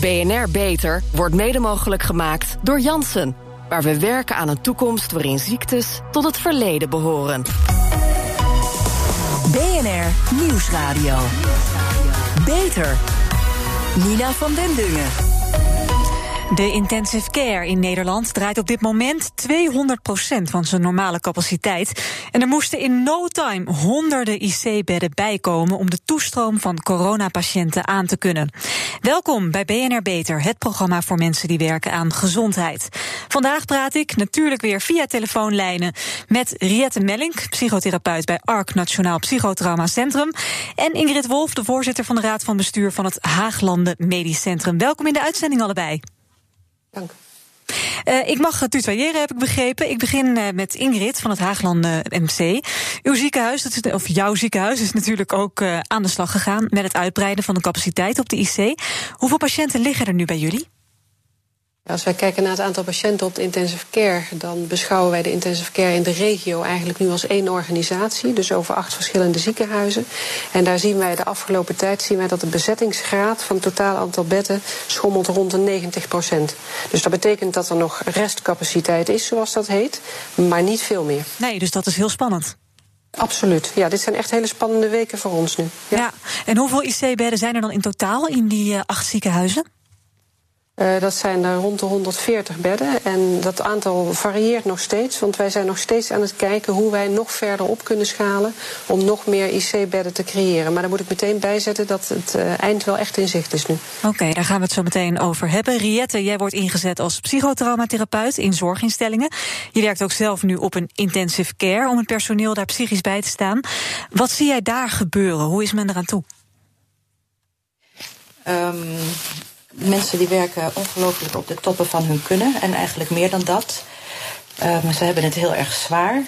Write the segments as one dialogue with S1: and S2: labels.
S1: BNR Beter wordt mede mogelijk gemaakt door Janssen. Waar we werken aan een toekomst waarin ziektes tot het verleden behoren.
S2: BNR Nieuwsradio. Beter. Nina van den Dungen.
S3: De intensive care in Nederland draait op dit moment 200% van zijn normale capaciteit. En er moesten in no time honderden IC-bedden bijkomen om de toestroom van coronapatiënten aan te kunnen. Welkom bij BNR Beter, het programma voor mensen die werken aan gezondheid. Vandaag praat ik natuurlijk weer via telefoonlijnen met Riette Mellink, psychotherapeut bij ARC Nationaal Psychotrauma Centrum. En Ingrid Wolf, de voorzitter van de Raad van Bestuur van het Haaglanden Medisch Centrum. Welkom in de uitzending allebei.
S4: Dank.
S3: Uh, ik mag tutoyeren, heb ik begrepen. Ik begin uh, met Ingrid van het Haaglanden MC. Uw ziekenhuis, of jouw ziekenhuis, is natuurlijk ook aan de slag gegaan met het uitbreiden van de capaciteit op de IC. Hoeveel patiënten liggen er nu bij jullie?
S4: Als wij kijken naar het aantal patiënten op de intensive care, dan beschouwen wij de intensive care in de regio eigenlijk nu als één organisatie, dus over acht verschillende ziekenhuizen. En daar zien wij de afgelopen tijd zien wij dat de bezettingsgraad van het totaal aantal bedden schommelt rond de 90 procent. Dus dat betekent dat er nog restcapaciteit is, zoals dat heet, maar niet veel meer.
S3: Nee, dus dat is heel spannend.
S4: Absoluut. Ja, dit zijn echt hele spannende weken voor ons nu.
S3: Ja, ja. en hoeveel IC-bedden zijn er dan in totaal in die uh, acht ziekenhuizen?
S4: Uh, dat zijn er rond de 140 bedden. En dat aantal varieert nog steeds. Want wij zijn nog steeds aan het kijken hoe wij nog verder op kunnen schalen. om nog meer IC-bedden te creëren. Maar daar moet ik meteen bijzetten dat het uh, eind wel echt in zicht is nu.
S3: Oké, okay, daar gaan we het zo meteen over hebben. Riette, jij wordt ingezet als psychotraumatherapeut in zorginstellingen. Je werkt ook zelf nu op een intensive care om het personeel daar psychisch bij te staan. Wat zie jij daar gebeuren? Hoe is men eraan toe?
S5: Um mensen die werken ongelooflijk op de toppen van hun kunnen. En eigenlijk meer dan dat. Maar ze hebben het heel erg zwaar.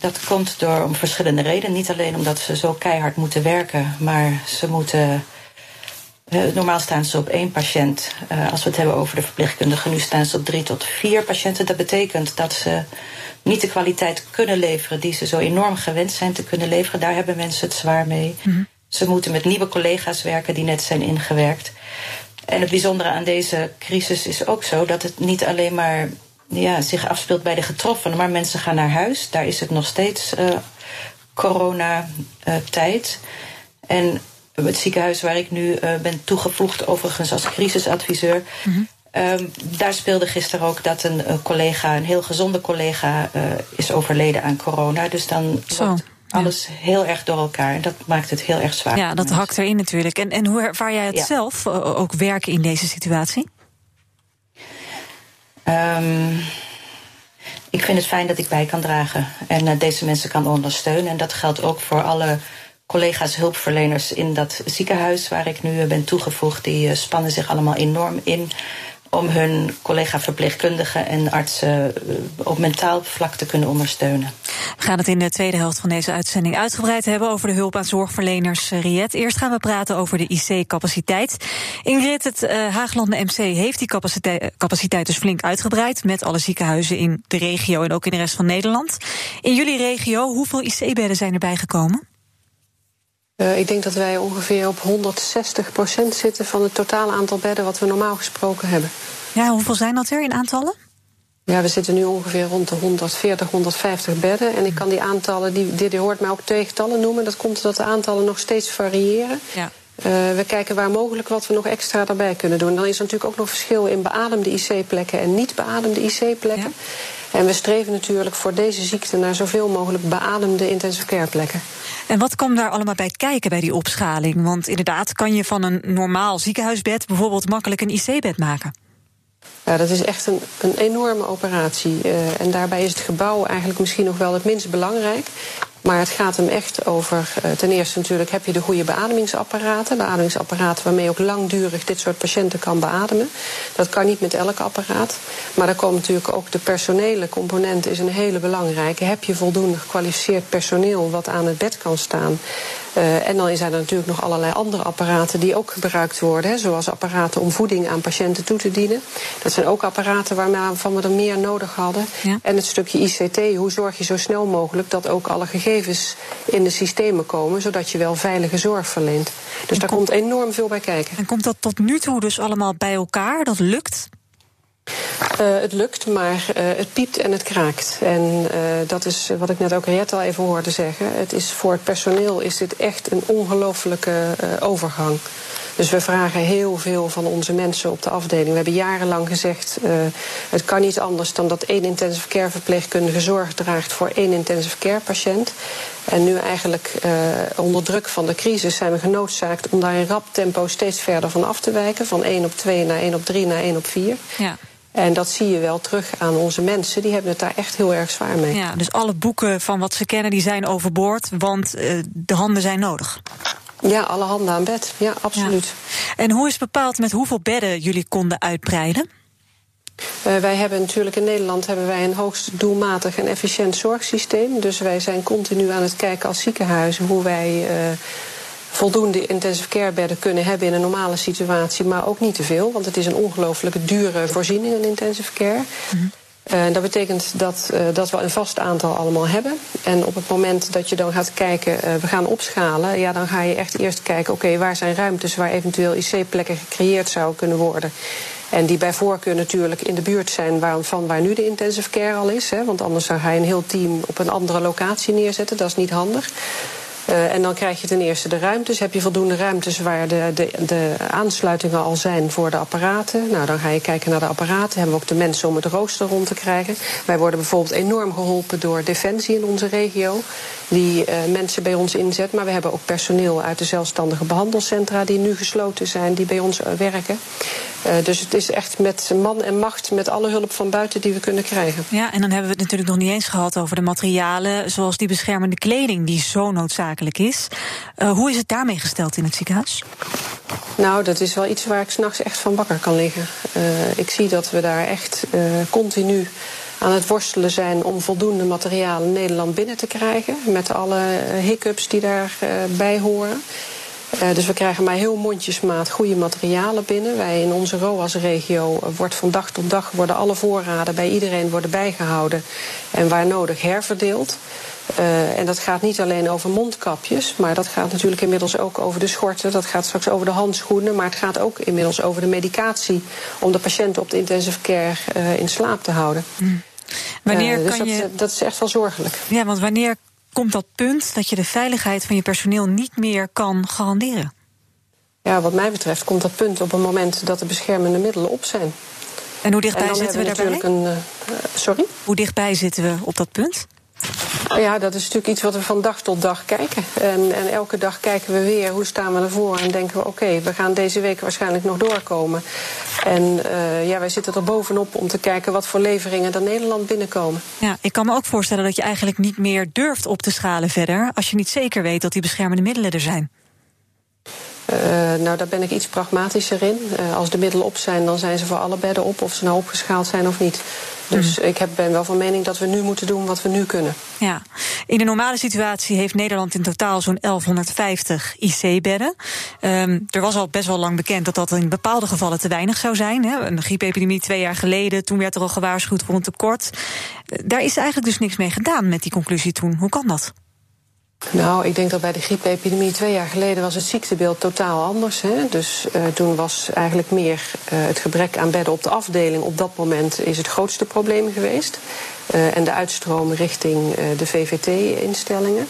S5: Dat komt door om verschillende redenen. Niet alleen omdat ze zo keihard moeten werken, maar ze moeten. Uh, normaal staan ze op één patiënt. Uh, als we het hebben over de verpleegkundigen, nu staan ze op drie tot vier patiënten. Dat betekent dat ze niet de kwaliteit kunnen leveren die ze zo enorm gewend zijn te kunnen leveren. Daar hebben mensen het zwaar mee. Mm -hmm. Ze moeten met nieuwe collega's werken die net zijn ingewerkt. En het bijzondere aan deze crisis is ook zo dat het niet alleen maar ja, zich afspeelt bij de getroffenen, maar mensen gaan naar huis. Daar is het nog steeds uh, coronatijd. Uh, en het ziekenhuis waar ik nu uh, ben toegevoegd, overigens als crisisadviseur. Mm -hmm. Um, daar speelde gisteren ook dat een, een, collega, een heel gezonde collega, uh, is overleden aan corona. Dus dan wordt alles ja. heel erg door elkaar. En dat maakt het heel erg zwaar.
S3: Ja, dat hakt erin natuurlijk. En, en hoe ervaar jij het ja. zelf uh, ook werken in deze situatie?
S5: Um, ik vind het fijn dat ik bij kan dragen en uh, deze mensen kan ondersteunen. En dat geldt ook voor alle collega's hulpverleners in dat ziekenhuis waar ik nu ben toegevoegd. Die uh, spannen zich allemaal enorm in om hun collega-verpleegkundigen en artsen op mentaal vlak te kunnen ondersteunen.
S3: We gaan het in de tweede helft van deze uitzending uitgebreid hebben over de hulp aan zorgverleners Riet. Eerst gaan we praten over de IC-capaciteit. Ingrid, het uh, Haaglanden MC heeft die capaciteit, capaciteit dus flink uitgebreid met alle ziekenhuizen in de regio en ook in de rest van Nederland. In jullie regio, hoeveel IC-bedden zijn erbij gekomen?
S4: Uh, ik denk dat wij ongeveer op 160 procent zitten van het totale aantal bedden wat we normaal gesproken hebben.
S3: Ja, hoeveel zijn dat er in aantallen?
S4: Ja, we zitten nu ongeveer rond de 140, 150 bedden. En ik kan die aantallen, die, die, die hoort mij ook twee getallen noemen. Dat komt omdat de aantallen nog steeds variëren.
S3: Ja.
S4: Uh, we kijken waar mogelijk wat we nog extra daarbij kunnen doen. Dan is er natuurlijk ook nog verschil in beademde IC-plekken en niet beademde IC-plekken. Ja. En we streven natuurlijk voor deze ziekte naar zoveel mogelijk beademde intensive care plekken.
S3: En wat komt daar allemaal bij kijken bij die opschaling? Want inderdaad, kan je van een normaal ziekenhuisbed bijvoorbeeld makkelijk een IC-bed maken?
S4: Ja, dat is echt een, een enorme operatie. Uh, en daarbij is het gebouw eigenlijk misschien nog wel het minst belangrijk. Maar het gaat hem echt over, uh, ten eerste natuurlijk heb je de goede beademingsapparaten. Beademingsapparaten waarmee ook langdurig dit soort patiënten kan beademen. Dat kan niet met elk apparaat. Maar daar komt natuurlijk ook de personele component is een hele belangrijke. Heb je voldoende gekwalificeerd personeel wat aan het bed kan staan? Uh, en dan zijn er natuurlijk nog allerlei andere apparaten die ook gebruikt worden. Hè, zoals apparaten om voeding aan patiënten toe te dienen. Dat zijn ook apparaten waarvan we er meer nodig hadden. Ja. En het stukje ICT, hoe zorg je zo snel mogelijk dat ook alle gegevens in de systemen komen, zodat je wel veilige zorg verleent. Dus daar komt enorm veel bij kijken.
S3: En komt dat tot nu toe dus allemaal bij elkaar? Dat lukt?
S4: Uh, het lukt, maar uh, het piept en het kraakt. En uh, dat is wat ik net ook Riet al even hoorde zeggen. Het is voor het personeel is dit echt een ongelofelijke overgang. Dus we vragen heel veel van onze mensen op de afdeling. We hebben jarenlang gezegd, het kan niet anders dan dat één intensive care verpleegkundige zorg draagt voor één intensive care patiënt. En nu eigenlijk onder druk van de crisis zijn we genoodzaakt om daar in rap tempo steeds verder van af te wijken. Van 1 op 2 naar 1 op 3 naar 1 op 4. Ja. En dat zie je wel terug aan onze mensen. Die hebben het daar echt heel erg zwaar mee.
S3: Ja, dus alle boeken van wat ze kennen, die zijn overboord. Want uh, de handen zijn nodig.
S4: Ja, alle handen aan bed. Ja, absoluut.
S3: Ja. En hoe is bepaald met hoeveel bedden jullie konden uitbreiden?
S4: Uh, wij hebben natuurlijk in Nederland hebben wij een hoogst doelmatig en efficiënt zorgsysteem. Dus wij zijn continu aan het kijken als ziekenhuizen hoe wij uh, voldoende intensive care bedden kunnen hebben in een normale situatie, maar ook niet te veel, want het is een ongelooflijke dure voorziening, een intensive care. Mm uh, dat betekent dat, uh, dat we een vast aantal allemaal hebben. En op het moment dat je dan gaat kijken, uh, we gaan opschalen, ja, dan ga je echt eerst kijken, oké, okay, waar zijn ruimtes waar eventueel IC-plekken gecreëerd zouden kunnen worden. En die bij voorkeur natuurlijk in de buurt zijn waar, van waar nu de intensive care al is. Hè, want anders ga je een heel team op een andere locatie neerzetten. Dat is niet handig. Uh, en dan krijg je ten eerste de ruimtes. Heb je voldoende ruimtes waar de, de, de aansluitingen al zijn voor de apparaten? Nou, dan ga je kijken naar de apparaten. Hebben we ook de mensen om het rooster rond te krijgen? Wij worden bijvoorbeeld enorm geholpen door Defensie in onze regio. Die uh, mensen bij ons inzet. Maar we hebben ook personeel uit de zelfstandige behandelcentra die nu gesloten zijn, die bij ons uh, werken. Uh, dus het is echt met man en macht, met alle hulp van buiten die we kunnen krijgen.
S3: Ja, en dan hebben we het natuurlijk nog niet eens gehad over de materialen, zoals die beschermende kleding, die zo noodzakelijk is. Uh, hoe is het daarmee gesteld in het ziekenhuis?
S4: Nou, dat is wel iets waar ik s'nachts echt van wakker kan liggen. Uh, ik zie dat we daar echt continu aan het worstelen zijn om voldoende materiaal in Nederland binnen te krijgen. Met alle hiccups die daarbij horen. Uh, dus we krijgen maar heel mondjesmaat goede materialen binnen. Wij in onze ROAS-regio wordt van dag tot dag worden alle voorraden bij iedereen worden bijgehouden en waar nodig herverdeeld. Uh, en dat gaat niet alleen over mondkapjes, maar dat gaat natuurlijk inmiddels ook over de schorten. Dat gaat straks over de handschoenen, maar het gaat ook inmiddels over de medicatie om de patiënten op de intensive care uh, in slaap te houden.
S3: Mm. Wanneer dus kan
S4: dat,
S3: je...
S4: dat is echt wel zorgelijk.
S3: Ja, want wanneer komt dat punt dat je de veiligheid van je personeel niet meer kan garanderen?
S4: Ja, wat mij betreft komt dat punt op een moment dat de beschermende middelen op zijn.
S3: En hoe dichtbij en zitten we, we daarbij?
S4: Een, uh, sorry?
S3: Hoe dichtbij zitten we op dat punt?
S4: Ja, dat is natuurlijk iets wat we van dag tot dag kijken. En, en elke dag kijken we weer hoe staan we ervoor en denken we: oké, okay, we gaan deze week waarschijnlijk nog doorkomen. En uh, ja, wij zitten er bovenop om te kijken wat voor leveringen er Nederland binnenkomen.
S3: Ja, ik kan me ook voorstellen dat je eigenlijk niet meer durft op te schalen verder als je niet zeker weet dat die beschermende middelen er zijn.
S4: Uh, nou, daar ben ik iets pragmatischer in. Uh, als de middelen op zijn, dan zijn ze voor alle bedden op, of ze nou opgeschaald zijn of niet. Dus mm. ik heb, ben wel van mening dat we nu moeten doen wat we nu kunnen.
S3: Ja. In de normale situatie heeft Nederland in totaal zo'n 1150 IC-bedden. Um, er was al best wel lang bekend dat dat in bepaalde gevallen te weinig zou zijn. Hè. Een griepepidemie twee jaar geleden, toen werd er al gewaarschuwd voor een tekort. Daar is eigenlijk dus niks mee gedaan met die conclusie toen. Hoe kan dat?
S4: Nou, ik denk dat bij de griepepidemie twee jaar geleden was het ziektebeeld totaal anders. Hè? Dus uh, toen was eigenlijk meer uh, het gebrek aan bedden op de afdeling op dat moment is het grootste probleem geweest. Uh, en de uitstroom richting de VVT-instellingen.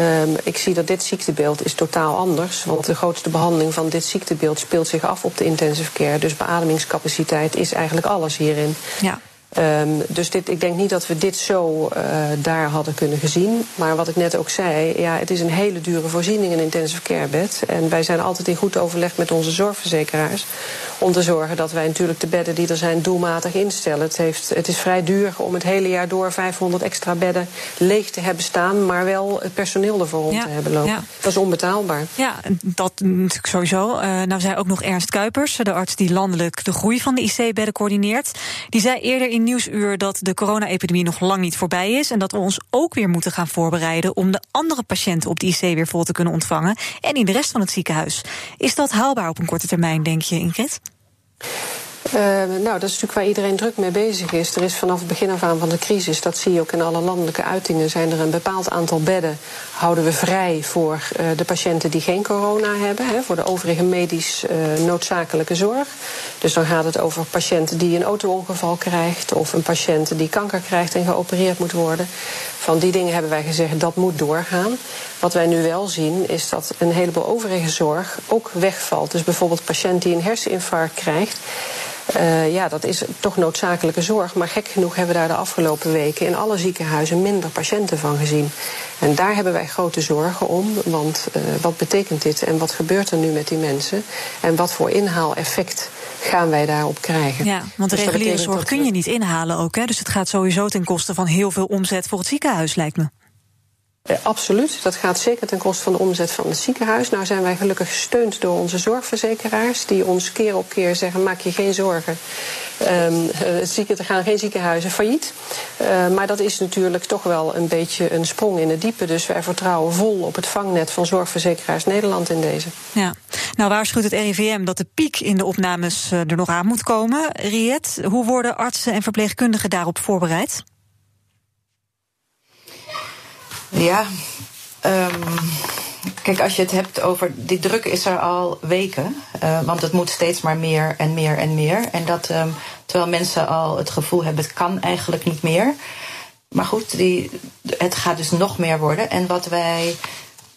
S4: Um, ik zie dat dit ziektebeeld is totaal anders. Want de grootste behandeling van dit ziektebeeld speelt zich af op de intensive care. Dus beademingscapaciteit is eigenlijk alles hierin.
S3: Ja.
S4: Um, dus dit, ik denk niet dat we dit zo uh, daar hadden kunnen gezien. Maar wat ik net ook zei, ja, het is een hele dure voorziening, een intensive care bed. En wij zijn altijd in goed overleg met onze zorgverzekeraars. Om te zorgen dat wij natuurlijk de bedden die er zijn doelmatig instellen. Het, heeft, het is vrij duur om het hele jaar door 500 extra bedden leeg te hebben staan. Maar wel het personeel ervoor rond ja, te hebben lopen. Ja. Dat is onbetaalbaar.
S3: Ja, dat natuurlijk sowieso. Uh, nou zei ook nog Ernst Kuipers, de arts die landelijk de groei van de IC-bedden coördineert. Die zei eerder in in Nieuwsuur dat de corona-epidemie nog lang niet voorbij is... en dat we ons ook weer moeten gaan voorbereiden... om de andere patiënten op de IC weer vol te kunnen ontvangen... en in de rest van het ziekenhuis. Is dat haalbaar op een korte termijn, denk je, Ingrid?
S4: Uh, nou, dat is natuurlijk waar iedereen druk mee bezig is. Er is vanaf het begin af aan van de crisis, dat zie je ook in alle landelijke uitingen, zijn er een bepaald aantal bedden houden we vrij voor uh, de patiënten die geen corona hebben, hè, voor de overige medisch uh, noodzakelijke zorg. Dus dan gaat het over patiënten die een auto-ongeval krijgt of een patiënt die kanker krijgt en geopereerd moet worden. Van die dingen hebben wij gezegd dat moet doorgaan. Wat wij nu wel zien is dat een heleboel overige zorg ook wegvalt. Dus bijvoorbeeld patiënt die een herseninfarct krijgt. Uh, ja, dat is toch noodzakelijke zorg. Maar gek genoeg hebben we daar de afgelopen weken in alle ziekenhuizen minder patiënten van gezien. En daar hebben wij grote zorgen om. Want uh, wat betekent dit en wat gebeurt er nu met die mensen? En wat voor inhaaleffect gaan wij daarop krijgen?
S3: Ja, want de dus reguliere zorg kun je niet inhalen ook. Hè? Dus het gaat sowieso ten koste van heel veel omzet voor het ziekenhuis, lijkt me.
S4: Uh, absoluut. Dat gaat zeker ten koste van de omzet van het ziekenhuis. Nou zijn wij gelukkig gesteund door onze zorgverzekeraars, die ons keer op keer zeggen: maak je geen zorgen. Um, er gaan geen ziekenhuizen failliet. Uh, maar dat is natuurlijk toch wel een beetje een sprong in het diepe. Dus wij vertrouwen vol op het vangnet van zorgverzekeraars Nederland in deze.
S3: Ja, nou waarschuwt het RIVM dat de piek in de opnames er nog aan moet komen. Riet, hoe worden artsen en verpleegkundigen daarop voorbereid?
S5: Ja, um, kijk, als je het hebt over. Die druk is er al weken. Uh, want het moet steeds maar meer en meer en meer. En dat um, terwijl mensen al het gevoel hebben: het kan eigenlijk niet meer. Maar goed, die, het gaat dus nog meer worden. En wat wij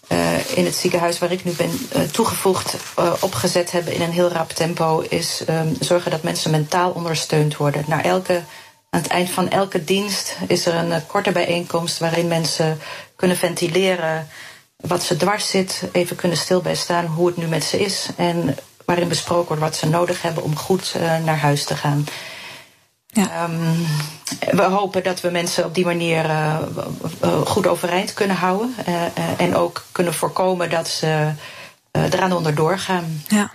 S5: uh, in het ziekenhuis waar ik nu ben uh, toegevoegd, opgezet hebben in een heel rap tempo, is um, zorgen dat mensen mentaal ondersteund worden. Naar elke aan het eind van elke dienst is er een uh, korte bijeenkomst waarin mensen kunnen ventileren wat ze dwars zit, even kunnen stil bij staan hoe het nu met ze is en waarin besproken wordt wat ze nodig hebben om goed uh, naar huis te gaan. Ja. Um, we hopen dat we mensen op die manier uh, goed overeind kunnen houden en ook kunnen voorkomen dat ze eraan onderdoor gaan.
S3: Ja.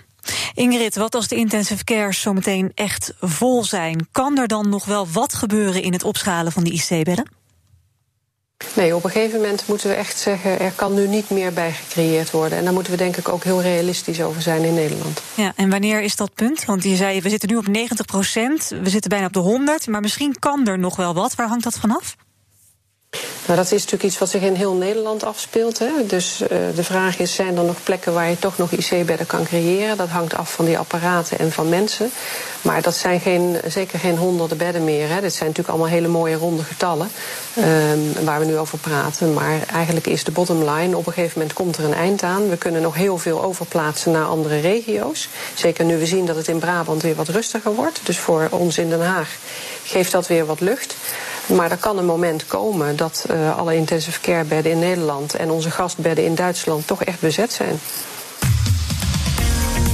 S3: Ingrid, wat als de intensive cares zometeen echt vol zijn? Kan er dan nog wel wat gebeuren in het opschalen van die IC-bedden?
S4: Nee, op een gegeven moment moeten we echt zeggen... er kan nu niet meer bij gecreëerd worden. En daar moeten we denk ik ook heel realistisch over zijn in Nederland.
S3: Ja, en wanneer is dat punt? Want je zei, we zitten nu op 90 procent, we zitten bijna op de 100... maar misschien kan er nog wel wat. Waar hangt dat vanaf?
S4: Nou, dat is natuurlijk iets wat zich in heel Nederland afspeelt. Hè. Dus uh, de vraag is, zijn er nog plekken waar je toch nog IC-bedden kan creëren? Dat hangt af van die apparaten en van mensen. Maar dat zijn geen, zeker geen honderden bedden meer. Hè. Dit zijn natuurlijk allemaal hele mooie ronde getallen um, waar we nu over praten. Maar eigenlijk is de bottom line, op een gegeven moment komt er een eind aan. We kunnen nog heel veel overplaatsen naar andere regio's. Zeker nu we zien dat het in Brabant weer wat rustiger wordt. Dus voor ons in Den Haag geeft dat weer wat lucht. Maar er kan een moment komen dat uh, alle intensive care bedden in Nederland en onze gastbedden in Duitsland toch echt bezet zijn.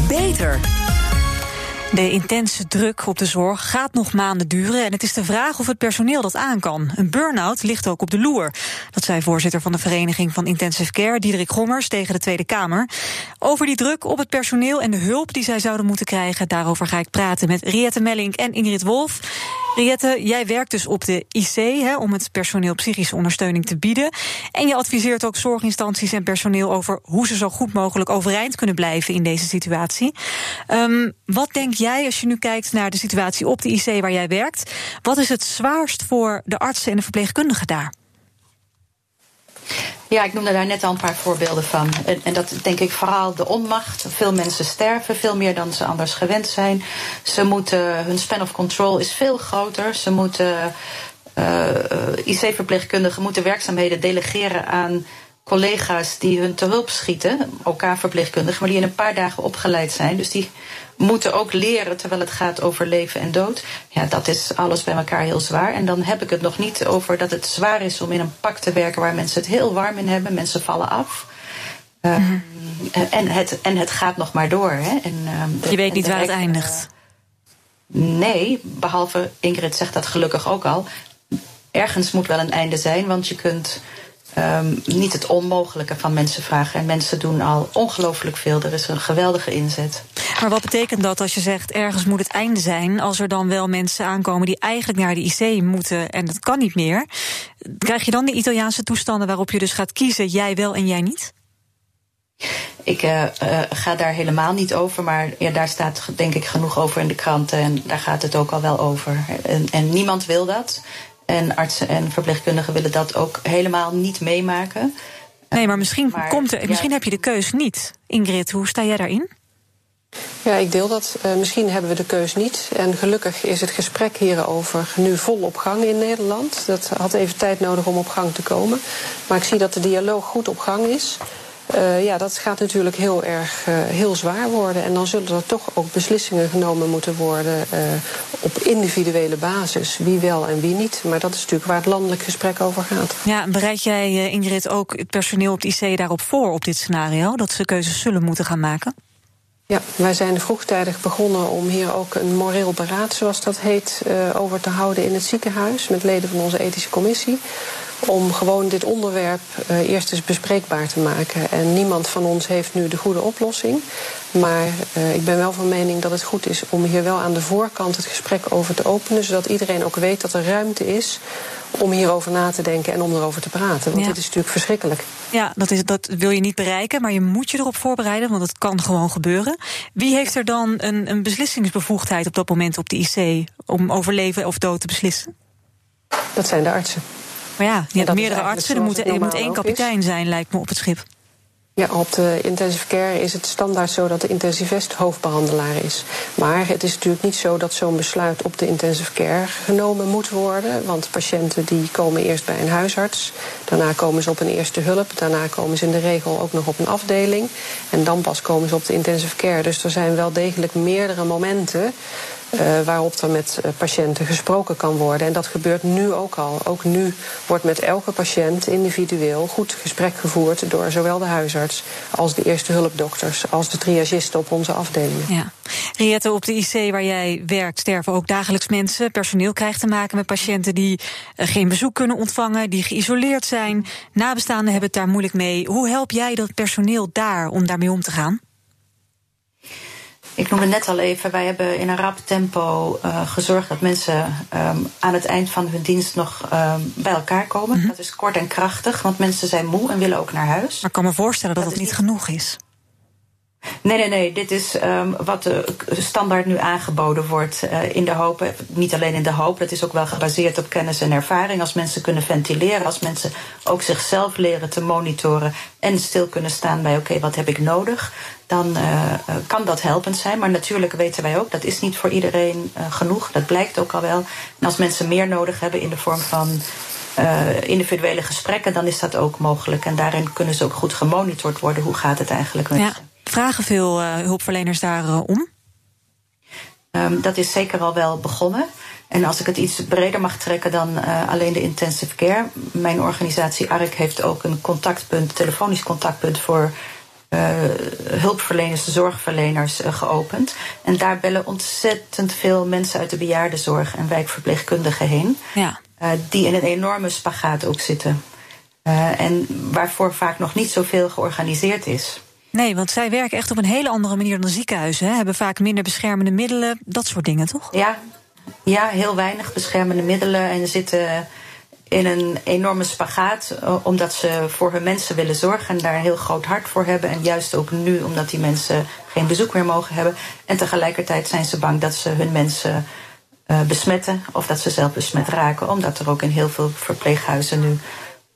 S2: Beter.
S3: De intense druk op de zorg gaat nog maanden duren en het is de vraag of het personeel dat aan kan. Een burn-out ligt ook op de loer. Dat zei voorzitter van de Vereniging van Intensive Care, Diederik Gommers, tegen de Tweede Kamer. Over die druk op het personeel en de hulp die zij zouden moeten krijgen, daarover ga ik praten met Riette Mellink en Ingrid Wolf. Riette, jij werkt dus op de IC hè, om het personeel psychische ondersteuning te bieden. En je adviseert ook zorginstanties en personeel over hoe ze zo goed mogelijk overeind kunnen blijven in deze situatie. Um, wat denk jij als je nu kijkt naar de situatie op de IC waar jij werkt? Wat is het zwaarst voor de artsen en de verpleegkundigen daar?
S5: Ja, ik noemde daar net al een paar voorbeelden van. En, en, dat denk ik vooral de onmacht. Veel mensen sterven, veel meer dan ze anders gewend zijn. Ze moeten, hun span of control is veel groter. Ze moeten, uh, IC-verpleegkundigen moeten werkzaamheden delegeren aan collega's die hun te hulp schieten, OK-verpleegkundigen, maar die in een paar dagen opgeleid zijn. Dus die moeten ook leren terwijl het gaat over leven en dood. Ja, dat is alles bij elkaar heel zwaar. En dan heb ik het nog niet over dat het zwaar is om in een pak te werken waar mensen het heel warm in hebben. Mensen vallen af. Uh, mm -hmm. en, het, en het gaat nog maar door. Hè. En,
S3: uh, Je weet niet waar het eindigt.
S5: nee, behalve Ingrid zegt dat gelukkig ook al. Ergens moet wel een einde zijn, want je kunt um, niet het onmogelijke van mensen vragen. En mensen doen al ongelooflijk veel. Er is een geweldige inzet.
S3: Maar wat betekent dat als je zegt ergens moet het einde zijn? Als er dan wel mensen aankomen die eigenlijk naar de IC moeten en dat kan niet meer. Krijg je dan de Italiaanse toestanden waarop je dus gaat kiezen, jij wel en jij niet?
S5: Ik uh, uh, ga daar helemaal niet over, maar ja, daar staat denk ik genoeg over in de kranten en daar gaat het ook al wel over. En, en niemand wil dat. En artsen en verpleegkundigen willen dat ook helemaal niet meemaken.
S3: Nee, maar misschien, komt er, misschien heb je de keus niet. Ingrid, hoe sta jij daarin?
S4: Ja, ik deel dat. Uh, misschien hebben we de keus niet. En gelukkig is het gesprek hierover nu vol op gang in Nederland. Dat had even tijd nodig om op gang te komen. Maar ik zie dat de dialoog goed op gang is. Uh, ja, dat gaat natuurlijk heel erg uh, heel zwaar worden. En dan zullen er toch ook beslissingen genomen moeten worden uh, op individuele basis. Wie wel en wie niet. Maar dat is natuurlijk waar het landelijk gesprek over gaat.
S3: Ja, bereid jij, Ingrid, ook het personeel op het IC daarop voor op dit scenario? Dat ze keuzes zullen moeten gaan maken?
S4: Ja, wij zijn vroegtijdig begonnen om hier ook een moreel beraad, zoals dat heet, over te houden in het ziekenhuis. Met leden van onze ethische commissie om gewoon dit onderwerp uh, eerst eens bespreekbaar te maken. En niemand van ons heeft nu de goede oplossing. Maar uh, ik ben wel van mening dat het goed is om hier wel aan de voorkant het gesprek over te openen. Zodat iedereen ook weet dat er ruimte is om hierover na te denken en om erover te praten. Want ja. dit is natuurlijk verschrikkelijk.
S3: Ja, dat, is, dat wil je niet bereiken, maar je moet je erop voorbereiden, want het kan gewoon gebeuren. Wie heeft er dan een, een beslissingsbevoegdheid op dat moment op de IC om over leven of dood te beslissen?
S4: Dat zijn de artsen.
S3: Maar ja, je hebt meerdere artsen. Er moet, er moet één kapitein is. zijn, lijkt me, op het schip.
S4: Ja, op de intensive care is het standaard zo dat de intensivist hoofdbehandelaar is. Maar het is natuurlijk niet zo dat zo'n besluit op de intensive care genomen moet worden. Want patiënten die komen eerst bij een huisarts. Daarna komen ze op een eerste hulp. Daarna komen ze in de regel ook nog op een afdeling. En dan pas komen ze op de intensive care. Dus er zijn wel degelijk meerdere momenten waarop er met uh, patiënten gesproken kan worden. En dat gebeurt nu ook al. Ook nu wordt met elke patiënt individueel goed gesprek gevoerd door zowel de huisarts als de eerste hulpdokters, als de triagisten op onze afdelingen.
S3: Ja. Riette, op de IC waar jij werkt sterven ook dagelijks mensen. Personeel krijgt te maken met patiënten die uh, geen bezoek kunnen ontvangen, die geïsoleerd zijn. Nabestaanden hebben het daar moeilijk mee. Hoe help jij dat personeel daar om daarmee om te gaan?
S5: Ik noemde net al even, wij hebben in een rap tempo uh, gezorgd dat mensen um, aan het eind van hun dienst nog um, bij elkaar komen. Mm -hmm. Dat is kort en krachtig, want mensen zijn moe en willen ook naar huis.
S3: Maar ik kan me voorstellen dat, dat het niet genoeg is.
S5: Nee, nee, nee. Dit is um, wat standaard nu aangeboden wordt. Uh, in de hoop, niet alleen in de hoop, dat is ook wel gebaseerd op kennis en ervaring. Als mensen kunnen ventileren, als mensen ook zichzelf leren te monitoren en stil kunnen staan bij: oké, okay, wat heb ik nodig? Dan uh, kan dat helpend zijn. Maar natuurlijk weten wij ook, dat is niet voor iedereen genoeg. Dat blijkt ook al wel. En als mensen meer nodig hebben in de vorm van uh, individuele gesprekken, dan is dat ook mogelijk. En daarin kunnen ze ook goed gemonitord worden. Hoe gaat het eigenlijk met
S3: ja. Vragen veel uh, hulpverleners daarom?
S5: Um, dat is zeker al wel begonnen. En als ik het iets breder mag trekken dan uh, alleen de intensive care. Mijn organisatie ARC heeft ook een contactpunt, telefonisch contactpunt voor uh, hulpverleners, zorgverleners uh, geopend. En daar bellen ontzettend veel mensen uit de bejaardenzorg en wijkverpleegkundigen heen.
S3: Ja.
S5: Die in een enorme spagaat ook zitten. en waarvoor vaak nog niet zoveel georganiseerd is.
S3: Nee, want zij werken echt op een hele andere manier dan ziekenhuizen. Hè? Hebben vaak minder beschermende middelen, dat soort dingen, toch?
S5: Ja, ja heel weinig beschermende middelen en zitten in een enorme spagaat, omdat ze voor hun mensen willen zorgen en daar een heel groot hart voor hebben. En juist ook nu, omdat die mensen geen bezoek meer mogen hebben. En tegelijkertijd zijn ze bang dat ze hun mensen uh, besmetten of dat ze zelf besmet raken, omdat er ook in heel veel verpleeghuizen nu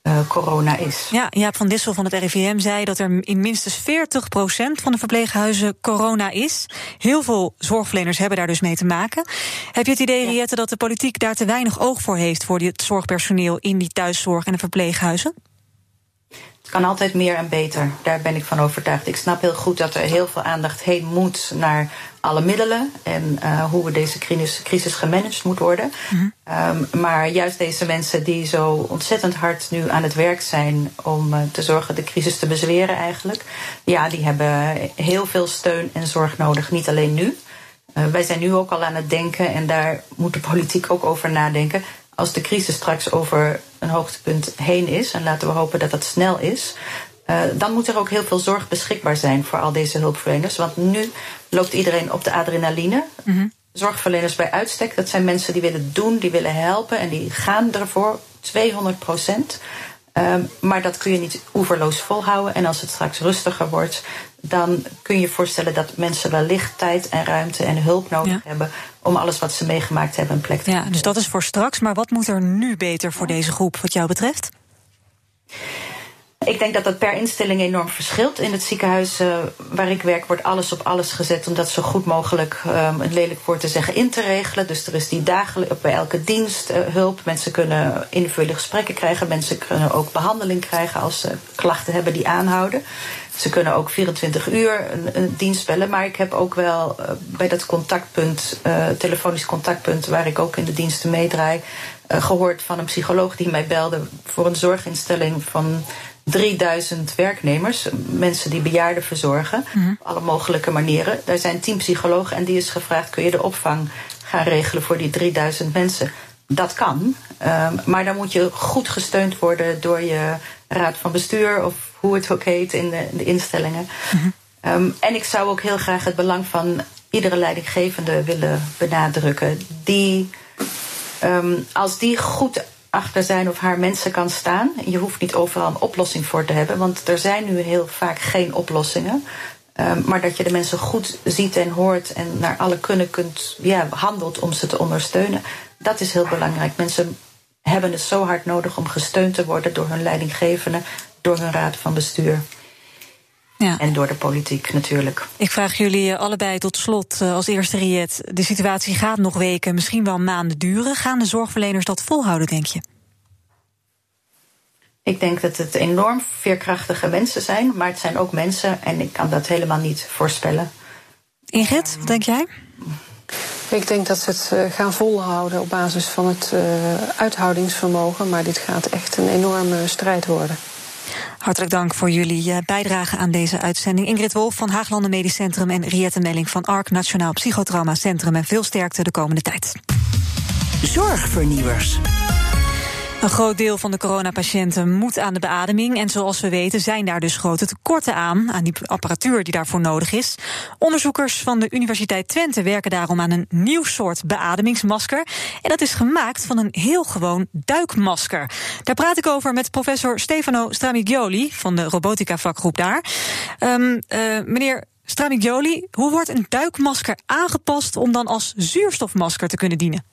S5: uh, corona is.
S3: Ja, Jaap van Dissel van het RIVM zei dat er in minstens 40% van de verpleeghuizen corona is. Heel veel zorgverleners hebben daar dus mee te maken. Heb je het idee, ja. Riette, dat de politiek daar te weinig oog voor heeft voor het zorgpersoneel in die thuiszorg en de verpleeghuizen?
S5: Het kan altijd meer en beter. Daar ben ik van overtuigd. Ik snap heel goed dat er heel veel aandacht heen moet naar alle middelen en uh, hoe we deze crisis, crisis gemanaged moet worden. Mm -hmm. um, maar juist deze mensen die zo ontzettend hard nu aan het werk zijn om uh, te zorgen de crisis te bezweren eigenlijk, ja, die hebben heel veel steun en zorg nodig. Niet alleen nu. Uh, wij zijn nu ook al aan het denken en daar moet de politiek ook over nadenken als de crisis straks over een hoogtepunt heen is, en laten we hopen dat dat snel is, uh, dan moet er ook heel veel zorg beschikbaar zijn voor al deze hulpverleners. Want nu loopt iedereen op de adrenaline. Mm Zorgverleners bij uitstek, dat zijn mensen die willen doen, die willen helpen en die gaan ervoor 200 procent. Um, maar dat kun je niet oeverloos volhouden. En als het straks rustiger wordt, dan kun je je voorstellen dat mensen wellicht tijd en ruimte en hulp nodig hebben om alles wat ze meegemaakt hebben een plek te
S3: Ja, dus dat is voor straks. Maar wat moet er nu beter voor deze groep, wat jou betreft?
S5: Ik denk dat dat per instelling enorm verschilt. In het ziekenhuis uh, waar ik werk wordt alles op alles gezet om dat zo goed mogelijk, um, een lelijk woord te zeggen, in te regelen. Dus er is die dagelijks bij elke dienst uh, hulp. Mensen kunnen individuele gesprekken krijgen. Mensen kunnen ook behandeling krijgen als ze klachten hebben die aanhouden. Ze kunnen ook 24 uur een, een dienst bellen. Maar ik heb ook wel uh, bij dat contactpunt, telefonisch contactpunt, waar ik ook in de diensten meedraai, gehoord van een psycholoog die mij belde voor een zorginstelling van 3000 werknemers, mensen die bejaarden verzorgen, mm op alle mogelijke manieren. Daar zijn tien psychologen en die is gevraagd: kun je de opvang gaan regelen voor die 3000 mensen? Dat kan, um, maar dan moet je goed gesteund worden door je raad van bestuur of hoe het ook heet in de, de instellingen. Mm um, en ik zou ook heel graag het belang van iedere leidinggevende willen benadrukken. Die, um, als die goed achter zijn of haar mensen kan staan. Je hoeft niet overal een oplossing voor te hebben, want er zijn nu heel vaak geen oplossingen. Um, maar dat je de mensen goed ziet en hoort en naar alle kunnen kunt, ja, handelt om ze te ondersteunen. Dat is heel belangrijk. Mensen hebben het zo hard nodig om gesteund te worden door hun leidinggevende, door hun raad van bestuur. Ja. En door de politiek natuurlijk.
S3: Ik vraag jullie allebei tot slot eh, als eerste Riet. De situatie gaat nog weken, misschien wel maanden duren. Gaan de zorgverleners dat volhouden, denk je?
S5: Ik denk dat het enorm veerkrachtige mensen zijn, maar het zijn ook mensen en ik kan dat helemaal niet voorspellen.
S3: Ingrid, wat denk jij?
S4: Ik denk dat ze het eh, gaan volhouden op basis van het uh, uithoudingsvermogen, maar dit gaat echt een enorme strijd worden.
S3: Hartelijk dank voor jullie eh, bijdrage aan deze uitzending. Ingrid Wolf van Haaglanden Medisch Centrum en Riette Melling van ARK Nationaal Psychotrauma Centrum. En veel sterkte de komende tijd.
S2: Zorgvernieuwers.
S3: Een groot deel van de coronapatiënten moet aan de beademing. En zoals we weten zijn daar dus grote tekorten aan, aan die apparatuur die daarvoor nodig is. Onderzoekers van de Universiteit Twente werken daarom aan een nieuw soort beademingsmasker. En dat is gemaakt van een heel gewoon duikmasker. Daar praat ik over met professor Stefano Stramigioli van de robotica vakgroep daar. Um, uh, meneer Stramigioli, hoe wordt een duikmasker aangepast om dan als zuurstofmasker te kunnen dienen?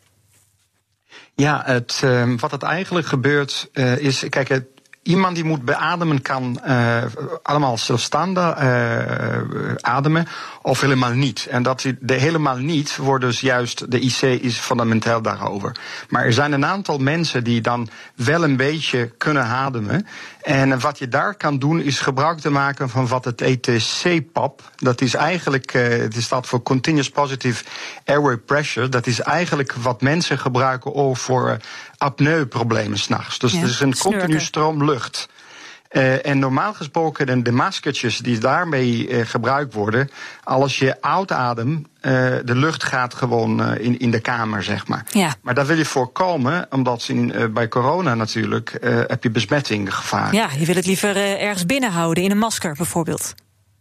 S6: Ja, het, uh, wat het eigenlijk gebeurt uh, is, kijk, het, iemand die moet beademen kan uh, allemaal zelfstandig uh, ademen of helemaal niet. En dat de helemaal niet wordt dus juist, de IC is fundamenteel daarover. Maar er zijn een aantal mensen die dan wel een beetje kunnen ademen. En wat je daar kan doen is gebruik te maken van wat het ETC-PAP. Dat is eigenlijk, uh, het staat voor Continuous Positive Airway Pressure. Dat is eigenlijk wat mensen gebruiken voor apneuproblemen s'nachts. Dus ja, het is een continu stroom lucht. Uh, en normaal gesproken, de, de maskertjes die daarmee uh, gebruikt worden, als je uitademt, uh, de lucht gaat gewoon in, in de kamer, zeg maar.
S3: Ja.
S6: Maar dat wil je voorkomen, omdat in, bij corona natuurlijk heb je besmetting gevaar.
S3: Ja, je wil het liever ergens binnenhouden, in een masker bijvoorbeeld.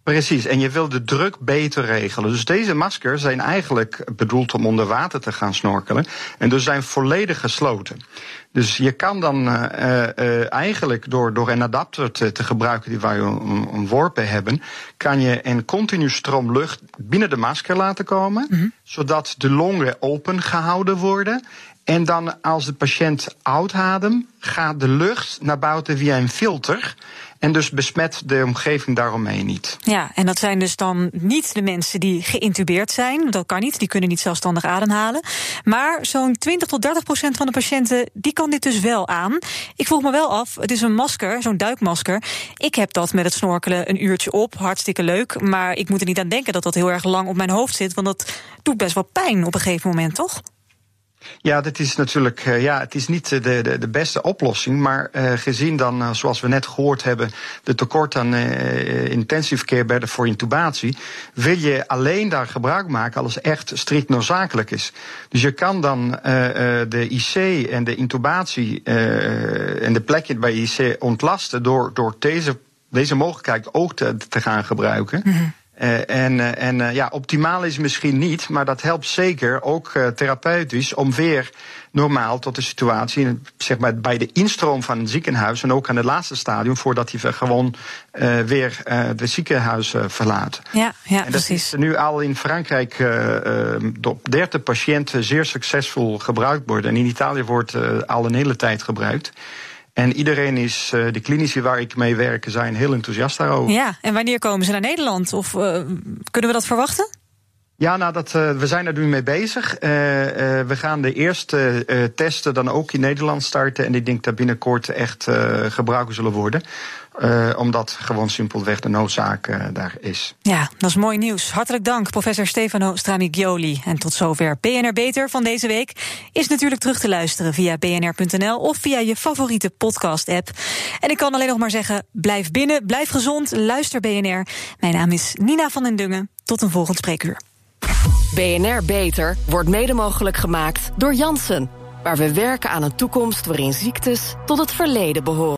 S6: Precies, en je wil de druk beter regelen. Dus deze maskers zijn eigenlijk bedoeld om onder water te gaan snorkelen. En dus zijn volledig gesloten. Dus je kan dan uh, uh, eigenlijk door, door een adapter te, te gebruiken die wij ontworpen hebben, kan je een continu stroom lucht binnen de masker laten komen, mm -hmm. zodat de longen open gehouden worden. En dan als de patiënt uitademt, gaat de lucht naar buiten via een filter. En dus besmet de omgeving daaromheen niet.
S3: Ja, en dat zijn dus dan niet de mensen die geïntubeerd zijn. Dat kan niet, die kunnen niet zelfstandig ademhalen. Maar zo'n 20 tot 30 procent van de patiënten, die kan dit dus wel aan. Ik vroeg me wel af, het is een masker, zo'n duikmasker. Ik heb dat met het snorkelen een uurtje op, hartstikke leuk. Maar ik moet er niet aan denken dat dat heel erg lang op mijn hoofd zit. Want dat doet best wel pijn op een gegeven moment, toch?
S6: Ja, dat is natuurlijk uh, ja, het is niet de, de, de beste oplossing. Maar uh, gezien dan, uh, zoals we net gehoord hebben, de tekort aan intensive care bedden voor intubatie, wil je alleen daar gebruik maken als het echt strikt noodzakelijk is. Dus je kan dan de IC en de intubatie en de plekje bij IC ontlasten door, door deze, deze mogelijkheid ook te, te gaan gebruiken. -hmm. Uh, en uh, en uh, ja, optimaal is misschien niet, maar dat helpt zeker ook therapeutisch om weer normaal tot de situatie, zeg maar bij de instroom van een ziekenhuis en ook aan het laatste stadium, voordat hij gewoon weer de ziekenhuizen verlaat.
S3: Ja, ja,
S6: en dat
S3: precies.
S6: is nu al in Frankrijk op 30 patiënten zeer succesvol gebruikt worden. En in Italië wordt al een hele tijd gebruikt. En iedereen is, uh, de klinici waar ik mee werk, zijn heel enthousiast daarover.
S3: Ja, en wanneer komen ze naar Nederland? Of uh, kunnen we dat verwachten?
S6: Ja, nou, dat, uh, we zijn er nu mee bezig. we gaan de eerste testen dan ook in Nederland starten. En ik denk dat binnenkort echt gebruiken zullen worden. Omdat gewoon simpelweg de noodzaak daar is.
S3: Ja, dat is mooi nieuws. Hartelijk dank, professor Stefano Stramigioli. En tot zover BNR Beter van deze week. Is natuurlijk terug te luisteren via bnr.nl of via je favoriete podcast-app. En ik kan alleen nog maar zeggen: blijf binnen, blijf gezond, luister BNR. Mijn naam is Nina van den Dungen. Tot een volgend spreekuur.
S1: BNR Beter wordt mede mogelijk gemaakt door Jansen. Waar we werken aan een toekomst waarin ziektes tot het verleden behoren.